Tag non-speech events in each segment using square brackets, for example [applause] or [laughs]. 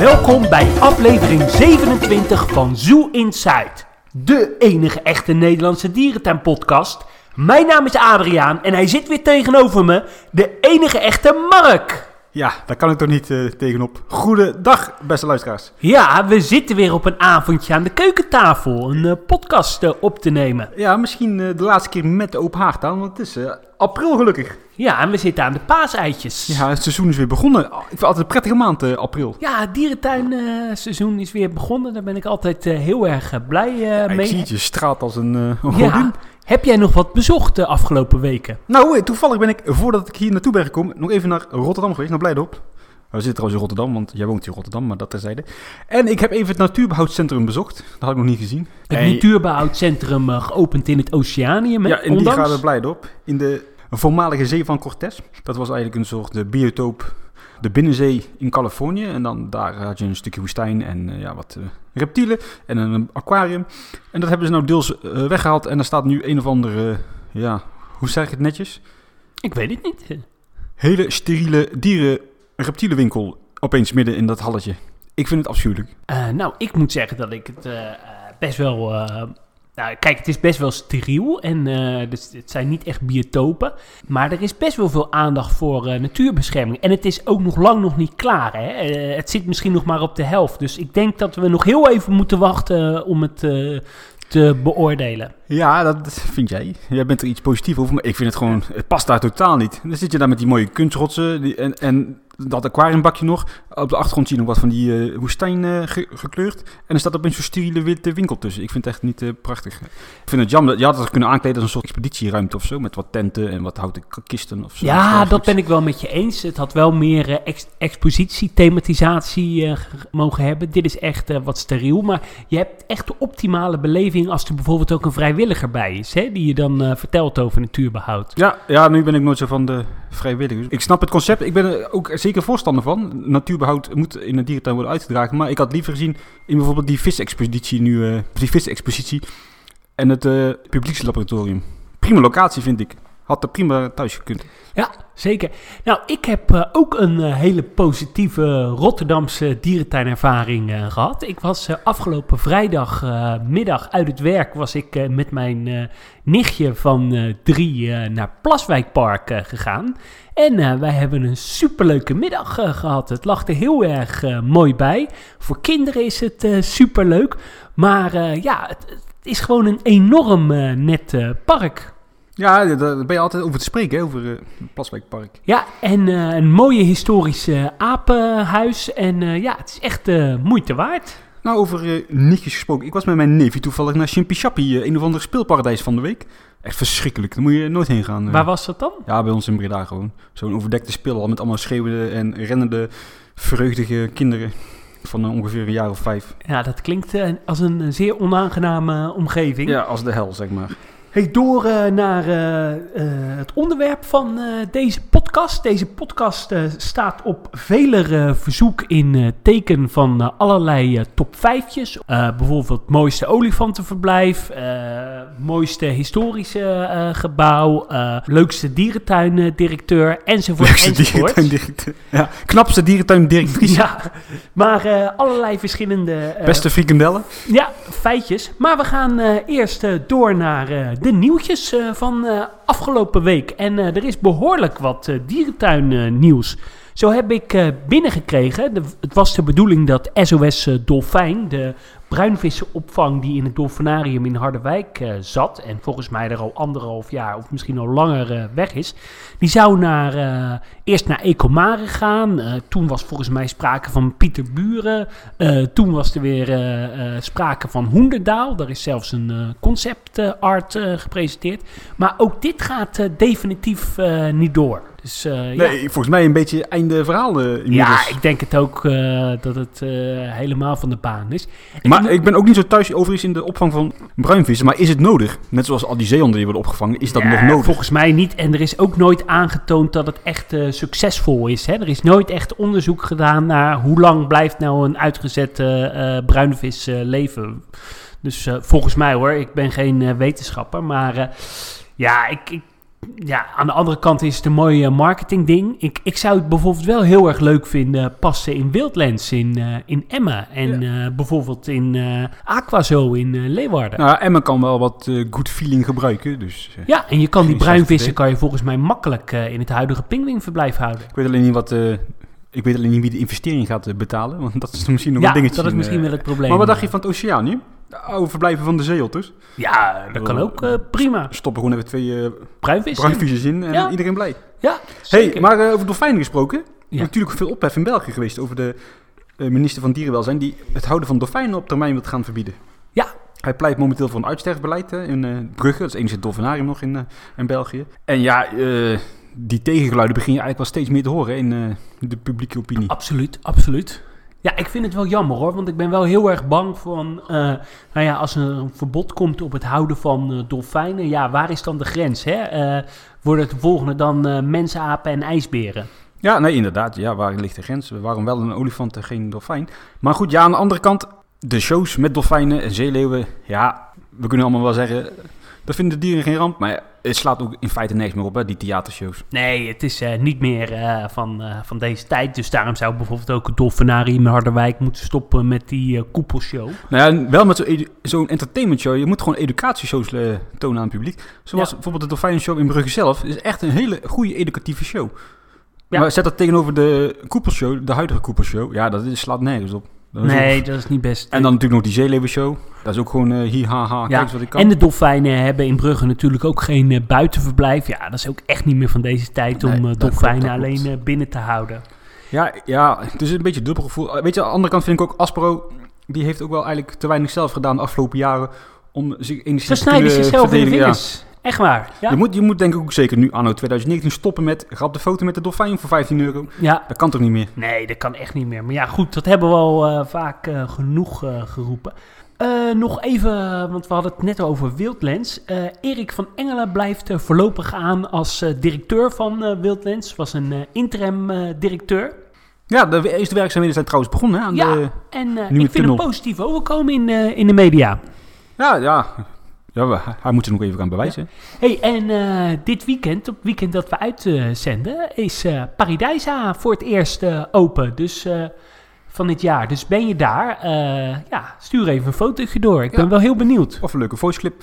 Welkom bij aflevering 27 van Zoo Inside, de enige echte Nederlandse dierentuinpodcast. Mijn naam is Adriaan en hij zit weer tegenover me, de enige echte Mark. Ja, daar kan ik toch niet eh, tegenop. Goedendag, beste luisteraars. Ja, we zitten weer op een avondje aan de keukentafel een eh, podcast eh, op te nemen. Ja, misschien de laatste keer met de open haard aan, want het is april gelukkig. Ja, en we zitten aan de paaseitjes. Ja, het seizoen is weer begonnen. Ik vind het altijd een prettige maand, eh, april. Ja, het dierentuinseizoen is weer begonnen. Daar ben ik altijd eh, heel erg eh, blij eh, ik mee. zie het, je straalt als een, eh een Ja. Heb jij nog wat bezocht de afgelopen weken? Nou, eh, toevallig ben ik, voordat ik hier naartoe ben gekomen, nog even naar Rotterdam geweest, naar Blijdorp. We zitten trouwens in Rotterdam, want jij woont in Rotterdam, maar dat terzijde. En ik heb even het natuurbehoudcentrum bezocht. Dat had ik nog niet gezien. Het En- Natuurbehoudcentrum eh, geopend in het Oceanium. hè? Ja, in die Ondanks- gaat het Blijdorp. In de voormalige zee van Cortés. Dat was eigenlijk een soort de biotoop, de binnenzee in Californië. En dan daar had je een stukje woestijn en eh, ja, wat eh, reptielen en een aquarium. En dat hebben ze nou deels eh, weggehaald. En er staat nu een of andere, eh, ja, hoe zeg ik het netjes? Ik weet het niet. Hele steriele dieren reptielenwinkel opeens midden in dat halletje. Ik vind het afschuwelijk. Eh, nou, ik moet zeggen dat ik het eh, eh, best wel... eh, nou, kijk, het is best wel steriel en eh, dus het zijn niet echt biotopen. Maar er is best wel veel aandacht voor eh, natuurbescherming. En het is ook nog lang nog niet klaar. Hè? Eh, het zit misschien nog maar op de helft. Dus ik denk dat we nog heel even moeten wachten om het te beoordelen. Ja, dat vind jij. Jij bent er iets positief over, maar ik vind het gewoon, het past daar totaal niet. Dan zit je daar met die mooie kunstrotsen die, en, en dat aquariumbakje nog. Op de achtergrond zie je nog wat van die eh, woestijn eh, ge- gekleurd. En er staat opeens zo'n steriele witte winkel tussen. Ik vind het echt niet eh, prachtig. Ik vind het jammer, dat je had het kunnen aankleden als een soort expeditieruimte of zo. Met wat tenten en wat houten kisten of zo. Ja, dat ben ik wel met je eens. Het had wel meer eh, ex- expositie, thematisatie eh, mogen hebben. Dit is echt eh, wat steriel. Maar je hebt echt de optimale beleving als er bijvoorbeeld ook een vrijwilliger bij is. Hè, die je dan eh, vertelt over natuurbehoud. Ja, ja, nu ben ik nooit zo van de vrijwilligers. Ik snap het concept. Ik ben er ook zeker voorstander van. Natuurbehoud moet in een dierentuin worden uitgedragen. Maar ik had liever gezien in bijvoorbeeld die visexpeditie nu, eh, die visexpositie en het eh, publiekslaboratorium. Prima locatie vind ik. Had er prima thuis gekund. Ja, zeker. Nou, ik heb eh, ook een eh, hele positieve Rotterdamse dierentuinervaring eh, gehad. Ik was afgelopen vrijdagmiddag uit het werk was ik met mijn nichtje van drie naar Plaswijkpark gegaan. En wij hebben een superleuke middag eh, gehad. Het lag er heel erg mooi bij. Voor kinderen is het superleuk. Maar ja, het, het is gewoon een enorm net park. Ja, daar ben je altijd over te spreken, hè, over het Plaswijkpark. Ja, en eh, een mooie historische apenhuis. En eh, ja, het is echt eh, moeite waard. Nou, over nichtjes gesproken. Ik was met mijn neefje toevallig naar Chimpy een of ander speelparadijs van de week. Echt verschrikkelijk. Daar moet je nooit heen gaan. Waar was dat dan? Ja, bij ons in Breda gewoon. Zo'n overdekte speelhal met allemaal schreeuwende en rennende, vreugdige kinderen. Van ongeveer een jaar of vijf. Ja, dat klinkt als een zeer onaangename omgeving. Ja, als de hel, zeg maar. Hey, door eh, naar eh, eh, het onderwerp van deze podcast. Deze podcast staat op veler verzoek in teken van allerlei top vijfjes. Bijvoorbeeld mooiste olifantenverblijf, mooiste historische gebouw, leukste dierentuindirecteur, enzovoort, Leukste dierentuindirecteur. Ja, knapste dierentuindirectrice. Ja, maar allerlei verschillende Beste frikandellen. ja, feitjes. Maar we gaan eerst door naar de nieuwtjes eh, van eh, afgelopen week. En eh, er is behoorlijk wat eh, dierentuin eh, nieuws. Zo heb ik binnengekregen, het was de bedoeling dat SOS Dolfijn, de bruinvissenopvang die in het Dolfinarium in Harderwijk eh, zat... en volgens mij er al anderhalf jaar of misschien al langer eh, weg is... die zou naar, eh, eerst naar Ecomare gaan. Toen was volgens mij sprake van Pieter Buren. Toen was er weer sprake van Hoenderdaal. Daar is zelfs een concept art gepresenteerd. Maar ook dit gaat definitief niet door. Dus ja. Nee, volgens mij een beetje einde verhaal inmiddels. Ja, ik denk het ook dat het helemaal van de baan is. Maar ik ben ook niet zo thuis overigens in de opvang van bruinvissen. Maar is het nodig? Net zoals al die zeehonden die worden opgevangen, is dat Ja, nog nodig? Volgens mij niet. En er is ook nooit aangetoond dat het echt eh, succesvol is. Hè? Er is nooit echt onderzoek gedaan naar hoe lang blijft nou een uitgezette eh bruinvis eh, leven. Dus volgens mij hoor, ik ben geen wetenschapper. Maar ja, ik, ik, ja, aan de andere kant is het een mooi eh, marketingding. Ik, ik zou het bijvoorbeeld wel heel erg leuk vinden passen in Wildlands in, eh, in Emma. En eh, bijvoorbeeld in eh Aquazo in eh, Leeuwarden. Nou, Emma kan wel wat eh, good feeling gebruiken. Dus eh, ja, en je kan die bruinvissen kan je volgens mij makkelijk eh, in het huidige pingwingverblijf houden. ik weet alleen niet wat... eh, ik weet alleen niet wie de investering gaat eh, betalen. Want dat is misschien nog ja, een dingetje. dat is misschien eh, wel het probleem. Maar wat dacht je van het Oceanium? De oude verblijven van de zeeotters. Ja, dat kan ook eh, prima. Stoppen gewoon even twee Bruinvissen. bruinvisjes in en Ja. iedereen blij. Ja, hey, maar eh, over dolfijnen gesproken. Ja. Natuurlijk veel ophef in België geweest over de minister van Dierenwelzijn... die het houden van dolfijnen op termijn wil gaan verbieden. Ja. Hij pleit momenteel voor een uitsterfbeleid in Brugge. Dat is het enige dolfinarium nog in, in België. En ja, die tegengeluiden begin je eigenlijk wel steeds meer te horen in de publieke opinie. Absoluut, absoluut. Ja, ik vind het wel jammer hoor, want ik ben wel heel erg bang van, eh, nou ja, als er een verbod komt op het houden van eh, dolfijnen, ja, waar is dan de grens? Hè? Eh, worden het de volgende dan mensapen en ijsberen? Ja, nee, inderdaad. Ja, waar ligt de grens? Waarom wel een olifant en geen dolfijn? Maar goed, ja, aan de andere kant, de shows met dolfijnen en zeeleeuwen, ja, we kunnen allemaal wel zeggen, dat vinden de dieren geen ramp. Maar het slaat ook in feite niks meer op, hè, die theatershows. Nee, het is eh, niet meer eh, van, eh, van deze tijd, dus daarom zou bijvoorbeeld ook het dolfinarium in Harderwijk moeten stoppen met die koepelshow. Nou ja, wel met zo'n entertainment show. Je moet gewoon educatieshows tonen aan het publiek. Zoals Ja. bijvoorbeeld de Dolfijnenshow in Brugge zelf. is echt een hele goede educatieve show. Ja. Maar zet dat tegenover de koepelshow, de huidige koepelshow. Ja, dat is, slaat nergens op. Dat Nee, ook- dat is niet best. En dan natuurlijk nog die zeeleeuwenshow. Dat is ook gewoon eh hi ha ha, Ja, kijk eens wat ik kan. En de dolfijnen hebben in Brugge natuurlijk ook geen eh, buitenverblijf. Ja, dat is ook echt niet meer van deze tijd Nee, om eh, dolfijnen klopt, alleen binnen te houden. Ja, ja, het is een beetje dubbel gevoel. Weet je, aan de andere kant vind ik ook Aspero... die heeft ook wel eigenlijk te weinig zelf gedaan de afgelopen jaren... om zich enigszins te snijden zichzelf in de. Ja. Echt waar. Ja. Je, moet, je moet denk ik ook zeker nu, anno 2019, stoppen met... grap de foto met de dolfijn voor 15 euro. ja. Dat kan toch niet meer? Nee, dat kan echt niet meer. Maar ja, goed, dat hebben we al eh, vaak eh, genoeg eh, geroepen. Nog even, want we hadden het net over Wildlands. Erik van Engelen blijft voorlopig aan als directeur van Wildlands. Was een interim directeur. Ja, de eerste werkzaamheden zijn trouwens begonnen. Hè, aan Ja. de, En ik vind tunnel. hem positief overkomen in, in de media. ja, ja. Ja we- hij moet het nog even gaan bewijzen. hey, en eh, dit weekend, op het weekend dat we uitzenden, is eh Paradijsa voor het eerst eh, open. Dus eh, van dit jaar. Dus ben je daar? eh, ja, stuur even een fotootje door. Ik Ja. ben wel heel benieuwd. Of een leuke voiceclip.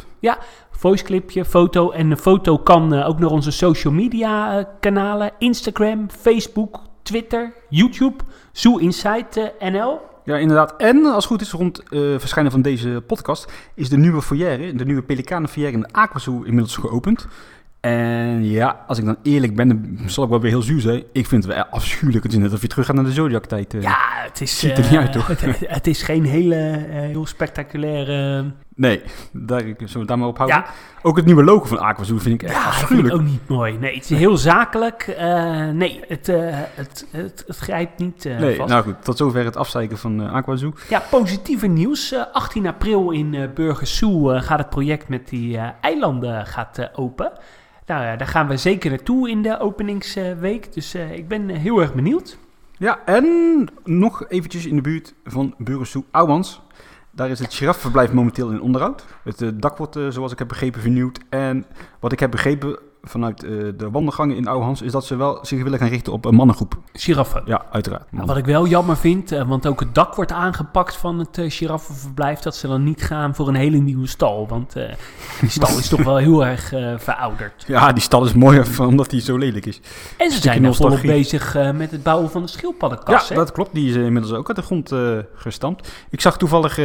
Voiceclipje, foto. En de foto kan ook naar onze social media kanalen. Instagram, Facebook, Twitter, YouTube. Zoo Insight NL. Ja, inderdaad. En als het goed is, rond eh verschijnen van deze podcast... is de nieuwe foyer, de nieuwe pelikanenfoyer in de Aquazoo inmiddels geopend. En ja, als ik dan eerlijk ben, dan zal ik wel weer heel zuur zijn. Ik vind het wel afschuwelijk. Het is net of je terug gaat naar de Zodiac-tijd. eh. Ja, het is, Ziet er eh, niet uit, toch? [laughs] Het, het is geen hele, eh, heel spectaculaire... Nee, daar zullen we het daar maar op houden. ja, Ook het nieuwe logo van Aquazoo vind ik echt Ja, afschuwelijk. ook niet mooi. Nee, het is heel zakelijk. Eh, nee, het, eh, het, het, het grijpt niet eh, Nee, vast. nou goed, tot zover het afzeiken van eh Aquazoo. Ja, positieve nieuws. Eh, 18 april in eh Burgersoe gaat het project met die eilanden gaat, open. Nou ja, daar gaan we zeker naartoe in de openingsweek. dus ik ben heel erg benieuwd. Ja, en nog eventjes in de buurt van Burgersoe Ouwans. Daar is het giraffenverblijf momenteel in onderhoud. Het eh, dak wordt, eh, zoals ik heb begrepen, vernieuwd. En wat ik heb begrepen vanuit eh, de wandelgangen in Ouwans... is dat ze wel zich willen gaan richten op een mannengroep. Giraffen. Ja, uiteraard. Nou, wat ik wel jammer vind, eh, want ook het dak wordt aangepakt van het uh, giraffenverblijf, dat ze dan niet gaan voor een hele nieuwe stal. Want die stal is toch wel heel erg verouderd. Ja, die stal is mooi [laughs] omdat die zo lelijk is. En ze zijn nog volop bezig met het bouwen van de schildpaddenkas. Ja, hè? dat klopt. Die is inmiddels ook uit de grond gestampt. Ik zag toevallig,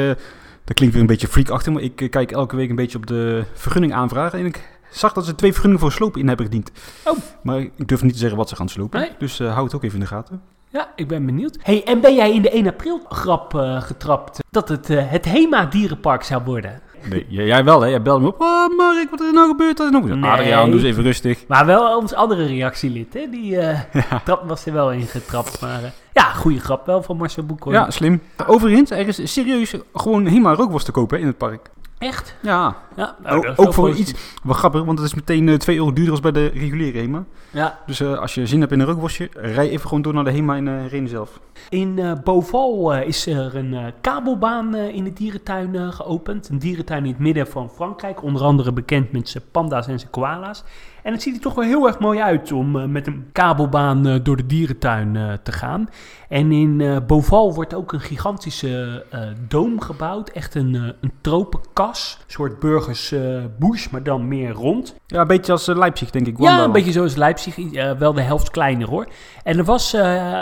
dat klinkt weer een beetje freakachtig, maar ik kijk elke week een beetje op de vergunning aanvragen. En ik zag dat ze twee vergunningen voor slopen in hebben gediend. Oh. Maar ik durf niet te zeggen wat ze gaan slopen. Nee. Dus uh, hou het ook even in de gaten. Ja, ik ben benieuwd. Hey, en ben jij in de 1 april grap uh, getrapt dat het uh, het Hema dierenpark zou worden? Nee, jij wel hè? Jij belde me op. Oh Mark, wat is er nou gebeurd? Dat is nog... nee. Adriaan, doe eens even rustig. Maar wel ons andere reactielid, hè? Die uh, [laughs] ja. trap was er wel in getrapt. Maar uh, ja, goede grap wel van Marcel Boekhoorn. Ja, slim. Overigens, er is serieus gewoon Hema rookworst te kopen in het park. Echt? Ja, Ja, nou, ook, voor iets, wel grappig, want het is meteen eh 2 euro duurder als bij de reguliere HEMA. Ja. Dus eh, als je zin hebt in een rookworstje, rij even gewoon door naar de HEMA in uh, zelf. In eh Beauval eh, is er een eh, kabelbaan eh, in de dierentuin eh, geopend. Een dierentuin in het midden van Frankrijk. Onder andere bekend met zijn panda's en zijn koala's. En het ziet er toch wel heel erg mooi uit om eh, met een kabelbaan eh, door de dierentuin eh, te gaan. En in Beauval wordt ook een gigantische doom gebouwd. Echt een, een tropenkas. Een soort burgers eh bush, maar dan meer rond. Ja, een beetje als Leipzig, denk ik. Ja, een beetje zoals Leipzig, wel de helft kleiner hoor. En er was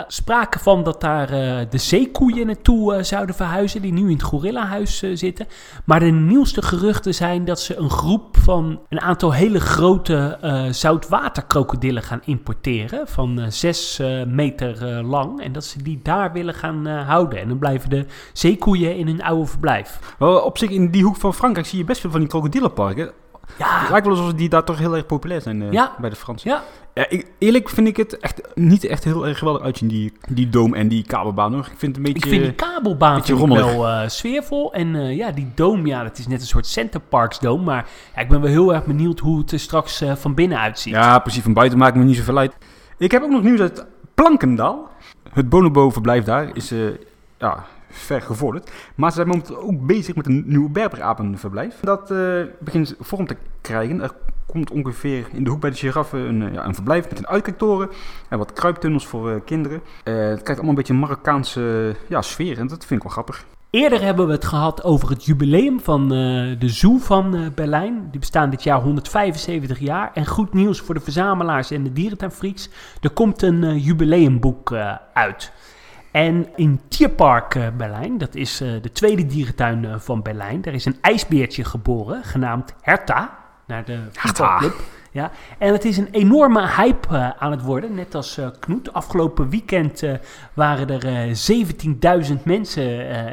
sprake van dat daar de zeekoeien naartoe zouden verhuizen, die nu in het gorillahuis zitten. Maar de nieuwste geruchten zijn dat ze een groep van een aantal hele grote eh zoutwaterkrokodillen gaan importeren. Van eh, zes eh, meter lang. En dat ze die daar willen gaan houden. En dan blijven de zeekoeien in hun oude verblijf. Op zich, in die hoek van Frankrijk zie je best veel van die krokodillenparken. Ja, Het lijkt wel alsof die daar toch heel erg populair zijn eh, Ja. bij de Fransen. ja. Ja, ik, eerlijk vind ik het echt niet echt heel erg geweldig uitzien, die, die doom en die kabelbaan. Hoor. Ik vind het een Ik beetje... vind die kabelbaan beetje vind ik rommelig. wel eh, sfeervol. En eh, ja, die doom, ja, dat is net een soort Center Parks doom. Maar ja, ik ben wel heel erg benieuwd hoe het er straks van binnen uitziet. Ja, precies. Van buiten maakt me niet zoveel uit. Ik heb ook nog nieuws uit Plankendaal. Het bonobo-verblijf daar is ja, ver gevorderd. Maar ze zijn momenteel ook bezig met een nieuw berberapenverblijf. Dat eh, begint vorm te krijgen. Er komt ongeveer in de hoek bij de giraffen een, eh, ja, een verblijf met een uitkijktoren en wat kruiptunnels voor eh, kinderen. Het krijgt allemaal een beetje een Marokkaanse ja, sfeer en dat vind ik wel grappig. Eerder hebben we het gehad over het jubileum van de Zoo van Berlijn. Die bestaan dit jaar 175 jaar. En goed nieuws voor de verzamelaars en de dierentuinfreaks. Er komt een jubileumboek uit. En in Tierpark eh, Berlijn, dat is eh, de tweede dierentuin eh, van Berlijn, daar is een ijsbeertje geboren, genaamd Herta, naar de voetbalclub. Ja, en het is een enorme hype eh, aan het worden, net als eh, Knoet. Afgelopen weekend eh, waren er eh 17.000 mensen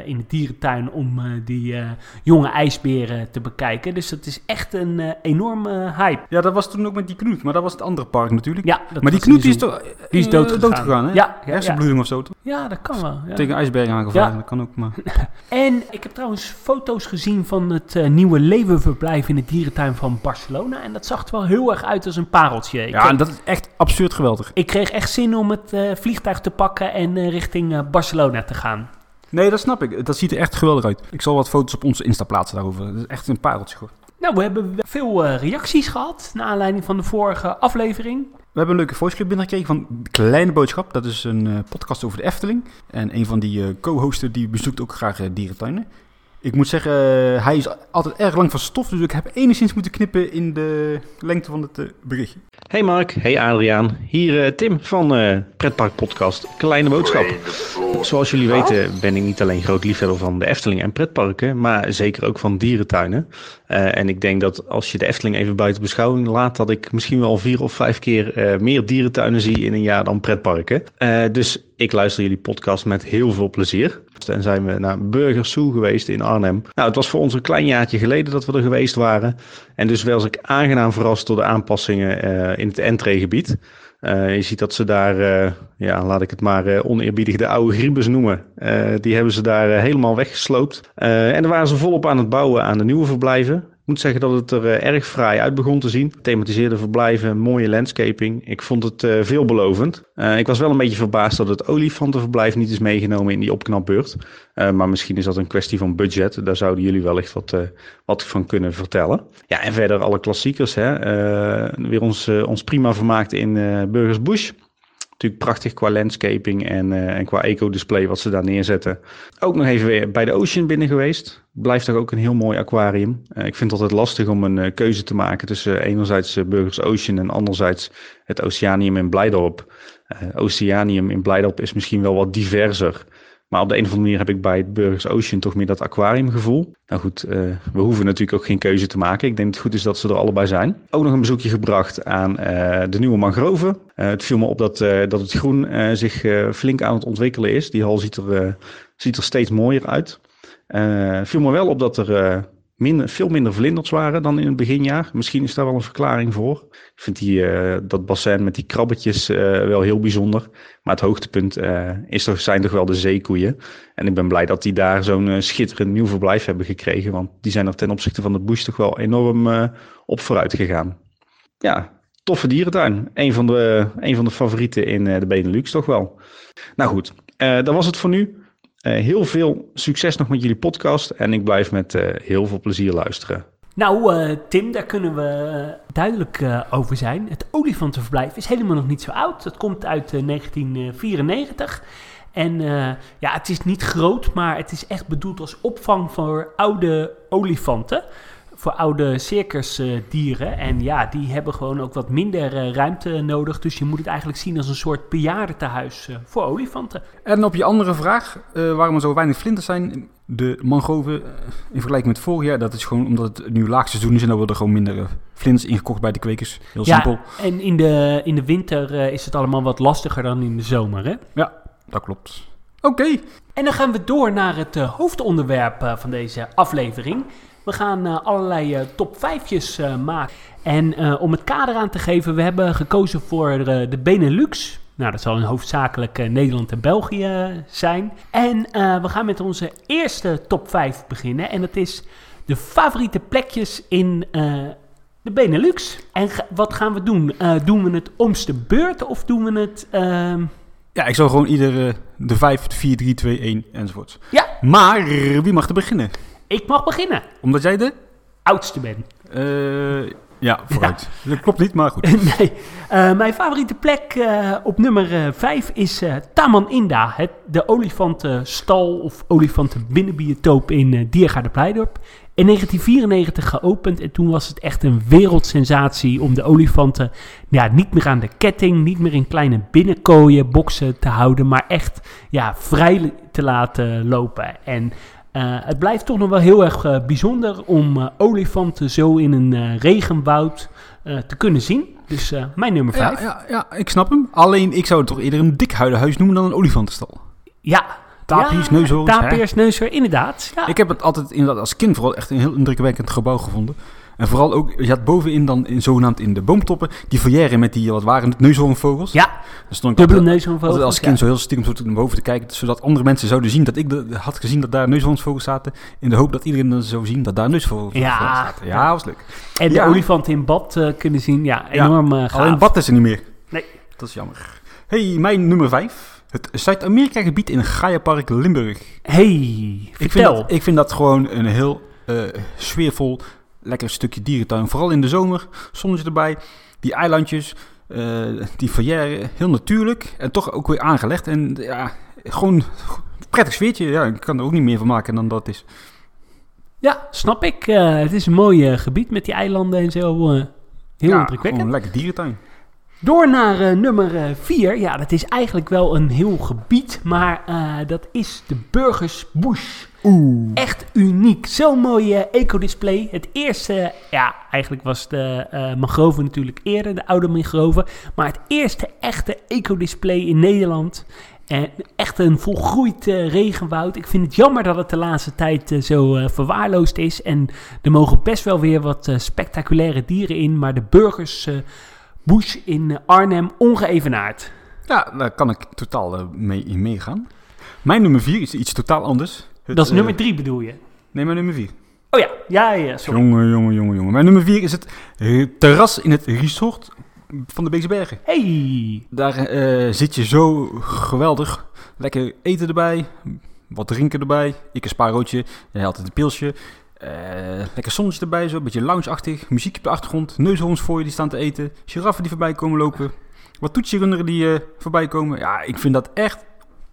in de dierentuin om die jonge ijsberen te bekijken. Dus het is echt een enorme hype. Ja, dat was toen ook met die knoet, maar dat was het andere park natuurlijk. Ja, dat maar die knoet die is toch Die is doodgegaan. doodgegaan, hè? Ja, ja, ja. Hersenbloeding of zo, toch? Ja, dat kan wel. Ja. Tegen ijsbergen aangevaren, Ja. dat kan ook, maar... [laughs] En ik heb trouwens foto's gezien van het nieuwe leeuwenverblijf in de dierentuin van Barcelona. En dat zag er wel heel erg uit als een pareltje. Ik, Ja, en dat is echt absurd geweldig. ik kreeg echt zin om het eh, vliegtuig te pakken en eh, richting eh, Barcelona te gaan. Nee, dat snap ik. Dat ziet er echt geweldig uit. Ik zal wat foto's op onze Insta plaatsen daarover. Dat is echt een pareltje, hoor. Nou, we hebben veel reacties gehad naar aanleiding van de vorige aflevering. We hebben een leuke voiceclip binnengekregen van Kleine Boodschap. Dat is een podcast over de Efteling. En een van die co-hosten die bezoekt ook graag dierentuinen. Ik moet zeggen, eh, hij is altijd erg lang van stof. Dus ik heb enigszins moeten knippen in de lengte van het eh, berichtje. Hey Mark, hey Adriaan. Hier eh, Tim van eh Pretpark Podcast Kleine Boodschap. Zoals jullie weten ben ik niet alleen groot liefhebber van de Efteling en pretparken, maar zeker ook van dierentuinen. Eh, en ik denk dat als je de Efteling even buiten beschouwing laat, dat ik misschien wel vier of vijf keer eh, meer dierentuinen zie in een jaar dan pretparken. Eh, dus ik luister jullie podcast met heel veel plezier. En zijn we naar Burgers Zoo geweest in Arnhem. Nou, het was voor ons een klein jaartje geleden dat we er geweest waren. En dus was ik aangenaam verrast door de aanpassingen eh, in het entreegebied. Eh, je ziet dat ze daar, eh, ja, laat ik het maar oneerbiedig de oude griebus noemen. Die hebben ze daar helemaal weggesloopt. En daar waren ze volop aan het bouwen aan de nieuwe verblijven. Moet zeggen dat het er eh, erg fraai uit begon te zien. Thematiseerde verblijven, mooie landscaping. Ik vond het eh, veelbelovend. Eh, ik was wel een beetje verbaasd dat het olifantenverblijf niet is meegenomen in die opknapbeurt. Maar misschien is dat een kwestie van budget. Daar zouden jullie wellicht wat, wat van kunnen vertellen. Ja, en verder alle klassiekers. Hè. Weer ons, ons prima vermaakt in Burgers Bush. Natuurlijk prachtig qua landscaping en, eh, en qua eco-display wat ze daar neerzetten. Ook nog even weer bij de Ocean binnen geweest. Blijft toch ook een heel mooi aquarium. Eh, ik vind het altijd lastig om een eh, keuze te maken tussen enerzijds Burgers Ocean en anderzijds het Oceanium in Blijdorp. Oceanium in Blijdorp is misschien wel wat diverser. Maar op de een of andere manier heb ik bij het Burgers Ocean toch meer dat aquariumgevoel. Nou goed, eh, we hoeven natuurlijk ook geen keuze te maken. Ik denk dat het goed is dat ze er allebei zijn. Ook nog een bezoekje gebracht aan eh, de nieuwe mangroven. Eh, het viel me op dat, dat het groen zich flink aan het ontwikkelen is. Die hal ziet er, ziet er steeds mooier uit. Eh viel me wel op dat er minder, veel minder vlinders waren dan in het beginjaar. Misschien is daar wel een verklaring voor. Ik vind die, eh, dat bassin met die krabbetjes eh, wel heel bijzonder. Maar het hoogtepunt uh, is toch, zijn toch wel de zeekoeien. En ik ben blij dat die daar zo'n schitterend nieuw verblijf hebben gekregen. Want die zijn er ten opzichte van de bush toch wel enorm op vooruit gegaan. Ja, toffe dierentuin. Een van de, een van de favorieten in de Benelux toch wel. Nou goed, dat was het voor nu. Uh, heel veel succes nog met jullie podcast en ik blijf met uh, heel veel plezier luisteren. Nou, uh, Tim, daar kunnen we duidelijk over zijn. Het olifantenverblijf is helemaal nog niet zo oud. Het komt uit 1994. En ja, het is niet groot, maar het is echt bedoeld als opvang voor oude olifanten voor oude circusdieren. en ja, die hebben gewoon ook wat minder uh, ruimte nodig. Dus je moet het eigenlijk zien als een soort bejaardentehuis uh, voor olifanten. En op je andere vraag, uh, waarom er zo weinig vlinders zijn, de mangroven in vergelijking met vorig jaar, dat is gewoon omdat het nu laagseizoen is en dan worden er gewoon minder vlinders ingekocht bij de kwekers. Heel ja, simpel. En in de, in de winter is het allemaal wat lastiger dan in de zomer, hè? Ja, dat klopt. Oké. En dan gaan we door naar het hoofdonderwerp van deze aflevering. We gaan uh, allerlei uh, top 5'jes uh, maken. En om het kader aan te geven, we hebben gekozen voor de Benelux. Nou, dat zal in hoofdzakelijk Nederland en België zijn. En we gaan met onze eerste top 5 beginnen. En dat is de favoriete plekjes in de Benelux. En wat gaan we doen? doen we het omste beurt of doen we het... Ehm, ja, ik zou gewoon ieder de 5, 4, 3, 2, 1 enzovoort. Ja. Maar wie mag er beginnen? Ik mag beginnen. Omdat jij de? Oudste ben. Uh, ja, vooruit. [laughs] Ja. Dat klopt niet, maar goed. [laughs] nee. Uh, mijn favoriete plek uh, op nummer 5 is Taman Inda. Het, de olifantenstal of olifantenbinnenbiotoop in Diergaarde Pleidorp. In 1994 geopend en toen was het echt een wereldsensatie om de olifanten ja, niet meer aan de ketting, niet meer in kleine binnenkooien, boksen te houden, maar echt ja, vrij te laten lopen. En het blijft toch nog wel heel erg uh, bijzonder om uh, olifanten zo in een regenwoud te kunnen zien. Dus mijn nummer 5. Ja, ja, ja, ik snap hem. Alleen ik zou het toch eerder een dikhuidenhuis noemen dan een olifantenstal. Ja, Tapirs, ja, neushoorns. Tapirs, neushoorns, inderdaad. Ja. Ik heb het altijd inderdaad als kind vooral echt een heel indrukwekkend gebouw gevonden. En vooral ook, je had bovenin dan in, zogenaamd in de boomtoppen die foyer met die, wat waren het, neushoornvogels. Ja, dan stond ik dubbele neushoornvogels. als kind zo heel stiekem zo naar boven te kijken, zodat andere mensen zouden zien dat ik de, had gezien dat daar neushoornvogels zaten. In de hoop dat iedereen dan zou zien dat daar neushoornvogels ja. zaten. Ja, was leuk. En de olifanten in bad uh, kunnen zien, ja, enorm uh, Alleen bad is er niet meer. Nee. Dat is jammer. hey, mijn nummer 5. Het Zuid-Amerika-gebied in Gaia-park Limburg. hey, vertel. Ik vind, dat, ik vind dat gewoon een heel uh, sfeervol, lekker stukje dierentuin. Vooral in de zomer, zonnetje erbij. Die eilandjes, uh, die verrière, heel natuurlijk. En toch ook weer aangelegd. En ja, gewoon prettig sfeertje. Ja, ik kan er ook niet meer van maken dan dat is. Ja, snap ik. Uh, het is een mooi gebied met die eilanden en zo. heel ja, indrukwekkend. Een lekker dierentuin. Door naar uh, nummer 4. Uh, ja, dat is eigenlijk wel een heel gebied, maar uh, dat is de Burgers Bush. Oeh. Echt uniek. Zo'n mooie ecodisplay. Het eerste, ja, eigenlijk was de mangrove natuurlijk eerder, de oude mangrove. Maar het eerste echte ecodisplay in Nederland. En echt een volgroeid regenwoud. Ik vind het jammer dat het de laatste tijd zo verwaarloosd is. En er mogen best wel weer wat spectaculaire dieren in. Maar de burgers Bush in Arnhem ongeëvenaard. Ja, daar kan ik totaal uh, mee meegaan. Mijn nummer 4 is iets totaal anders. Het, dat is uh, nummer 3 bedoel je? Nee, mijn nummer 4. Oh ja, ja, ja. Sorry. Jongen, jongen, jongen, jongen. Mijn nummer 4 is het uh, terras in het resort van de Beekse Bergen. Hey! Daar zit je zo geweldig. Lekker eten erbij, wat drinken erbij. Ik een spaarroodje, jij had een pilsje. Uh, lekker zonnetje erbij, zo een beetje lounge-achtig. Muziek op de achtergrond. Neushoorns voor je die staan te eten. Giraffen die voorbij komen lopen. Wat toetsierunderen die uh, voorbij komen. Ja, ik vind dat echt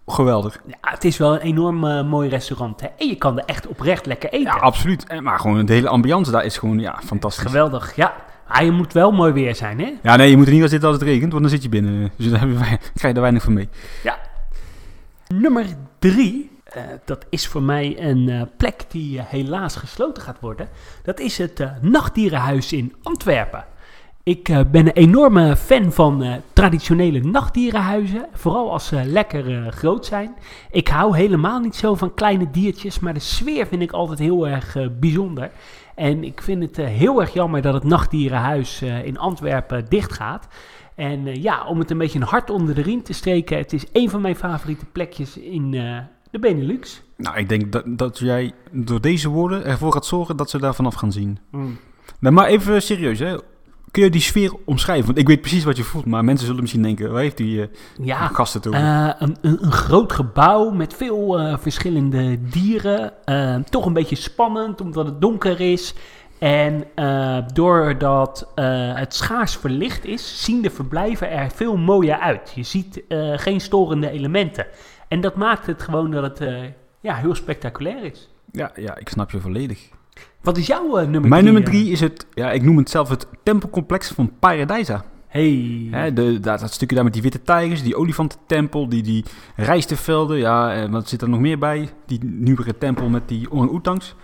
geweldig. Ja, het is wel een enorm uh, mooi restaurant. Hè? En je kan er echt oprecht lekker eten. Ja, absoluut. Maar gewoon de hele ambiance daar is gewoon ja, fantastisch. Geweldig, ja. Ah, je moet wel mooi weer zijn, hè? Ja, nee, je moet er niet wel zitten als het regent, want dan zit je binnen. Dus daar [laughs] krijg je er weinig van mee. Ja. Nummer drie uh, dat is voor mij een uh, plek die helaas gesloten gaat worden. Dat is het Nachtdierenhuis in Antwerpen. Ik ben een enorme fan van traditionele nachtdierenhuizen. Vooral als ze lekker groot zijn. Ik hou helemaal niet zo van kleine diertjes. Maar de sfeer vind ik altijd heel erg bijzonder. En ik vind het eh, heel erg jammer dat het Nachtdierenhuis eh, in Antwerpen dicht gaat. En eh, ja, om het een beetje een hart onder de riem te steken, het is een van mijn favoriete plekjes in eh, de Benelux. Nou, ik denk dat, dat jij door deze woorden ervoor gaat zorgen dat ze daar vanaf gaan zien. Nou, maar even serieus, hè. Kun je die sfeer omschrijven? Want ik weet precies wat je voelt, maar mensen zullen misschien denken, waar heeft die eh, Ja, gasten toe? Eh, een, een, een groot gebouw met veel eh, verschillende dieren. Toch een beetje spannend omdat het donker is. En doordat het schaars verlicht is, zien de verblijven er veel mooier uit. Je ziet geen storende elementen. En dat maakt het gewoon dat het ja, heel spectaculair is. ja, ja, ik snap je volledig. Wat is jouw eh, nummer Mijn drie, nummer eh? drie is het, ja, ik noem het zelf het tempelcomplex van Paradijsa. Hey. De, dat, dat stukje daar met die witte tijgers, die olifantentempel, die, die rijstevelden, ja, en wat zit er nog meer bij? Die nieuwere tempel met die orang-oetangs.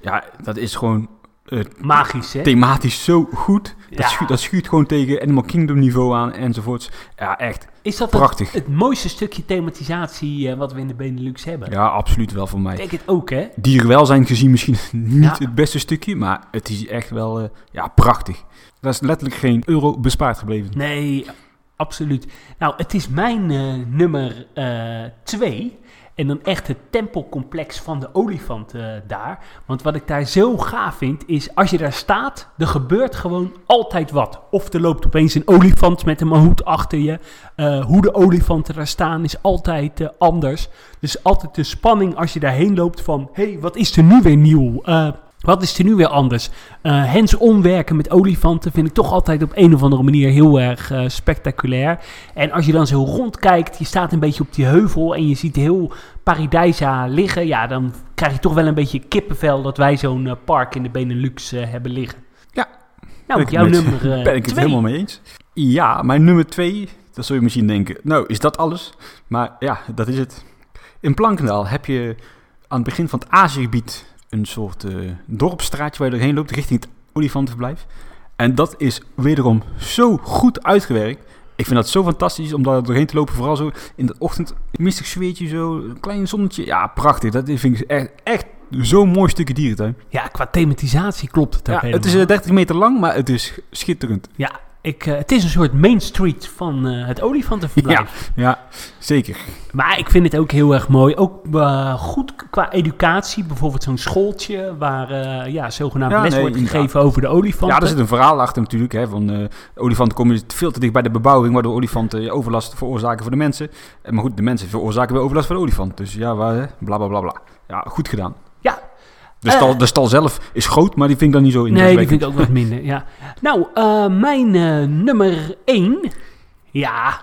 Ja, dat is gewoon eh, Magisch, hè? thematisch zo goed. Dat, schuurt, dat schuurt gewoon tegen Animal Kingdom niveau aan enzovoorts. Ja, echt Is dat het, prachtig. het mooiste stukje thematisatie eh, wat we in de Benelux hebben? Ja, absoluut wel voor Ik mij. denk het ook, hè? Dierenwelzijn gezien misschien [laughs] niet Ja. het beste stukje, maar het is echt wel eh, ja, prachtig. Daar is letterlijk geen euro bespaard gebleven. Nee, absoluut. Nou, het is mijn nummer twee. En dan echt het tempelcomplex van de olifant eh, daar. Want wat ik daar zo gaaf vind, is als je daar staat, er gebeurt gewoon altijd wat. Of er loopt opeens een olifant met een hoed achter je. Eh, hoe de olifanten daar staan is altijd eh, anders. Dus altijd de spanning als je daarheen loopt van... hé, hey, wat is er nu weer nieuw? Wat is er nu weer anders? Eh hands-on werken met olifanten vind ik toch altijd op een of andere manier heel erg eh, spectaculair. En als je dan zo rondkijkt, je staat een beetje op die heuvel en je ziet heel Paradijsa liggen. Ja, dan krijg je toch wel een beetje kippenvel dat wij zo'n eh, park in de Benelux hebben liggen. Ja. Nou, jouw het met- nummer eh, [laughs] ben ik het twee. helemaal mee eens. Ja, mijn nummer twee, dat zul je misschien denken, nou is dat alles? Maar ja, dat is het. In Plankendaal heb je aan het begin van het Aziëgebied een soort eh, dorpstraatje waar je doorheen loopt richting het olifantenverblijf. En dat is wederom zo goed uitgewerkt. Ik vind dat zo fantastisch om daar doorheen te lopen. Vooral zo in de ochtend, een mistig zweertje, zo, een klein zonnetje. Ja, prachtig. Dat vind ik echt, echt zo'n mooi stukje dierentuin. Ja, qua thematisatie klopt het ook Ja, het is helemaal. eh, 30 meter lang, maar het is schitterend. Ja, ik, eh, het is een soort Main Street van eh, het olifantenverblijf. Ja, zeker. Maar ik vind het ook heel erg mooi. Ook eh, goed qua educatie. Bijvoorbeeld zo'n schooltje waar ja, zogenaamd Ja, les nee, wordt gegeven over de olifanten. Ja, er zit een verhaal achter natuurlijk. Hè, van olifanten komen veel te dicht bij de bebouwing, waardoor olifanten overlast veroorzaken voor de mensen. Maar goed, de mensen veroorzaken weer overlast voor de olifant. Dus ja, waar, hè, bla bla bla bla. Ja, goed gedaan. De stal, Eh. de stal zelf is groot, maar die vind ik dan niet zo Nee, die vind ik ook wat minder. Ja. [laughs] Nou, eh, mijn eh, nummer 1. Ja,